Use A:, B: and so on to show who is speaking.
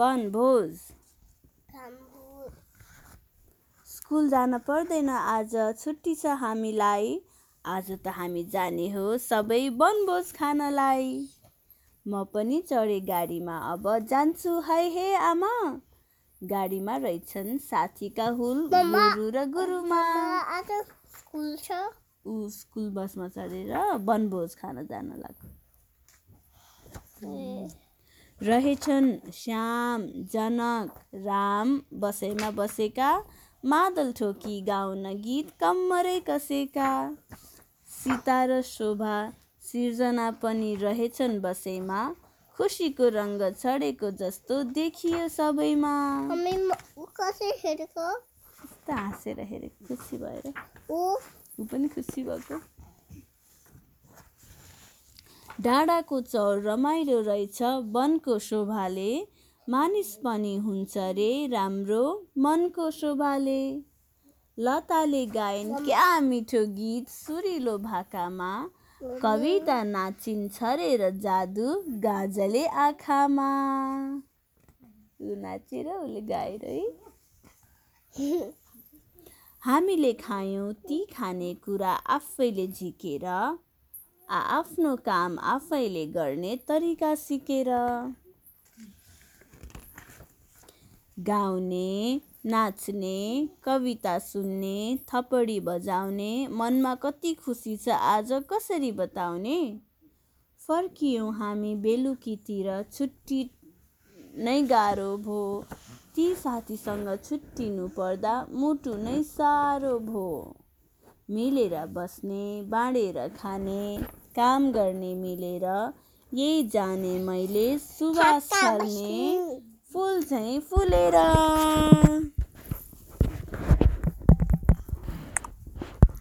A: वनभोज स्कुल जान पर्दैन आज छुट्टी छ हामीलाई। आज त हामी जाने हो सबै वनभोज खानलाई। म पनि चढेँ गाडीमा अब जान्छु है हे आमा। गाडीमा रहेछन् साथीका हुल। गुरु र गुरुमा।
B: आज स्कुल छ।
A: ऊ स्कुल बसमा चढेर वनभोज खान जान लाग्यो। रहेछन्। श्याम जनक राम बसैमा बसेका मादल ठोकी गाउन गीत कम्मरै कसेका। सीता र शोभा सिर्जना पनि रहेछन् बसैमा खुसीको रङ्ग छडेको जस्तो देखियो सबैमा। हाँसेर हेरेको खुसी भएर। ऊ पनि खुसी भएको। डाँडाको चौर रमाइलो रहेछ। वनको शोभाले मानिस पनि हुन्छ रे राम्रो मनको शोभाले। लताले गायन क्या मिठो गीत सुरिलो भाकामा। कविता नाचिन्छ रे र जादु गाजले आँखामा। ऊ नाचेर उसले गाएर है। हामीले खायौँ ती खानेकुरा आफैले झिकेर। आफ्नो काम आफैले गर्ने तरिका सिकेर गाउने नाच्ने कविता सुन्ने थपडी बजाउने मनमा कति खुसी छ आज कसरी बताउने? फर्कियौँ हामी बेलुकीतिर छुट्टी नै गाह्रो भो। ती साथीसँग छुट्टिनु पर्दा मुटु नै साह्रो भो। मिलेर बस्ने बाँडेर खाने काम गर्ने मिलेर। यही जाने मैले सुवास छर्ने फुल चाहिँ फुलेर।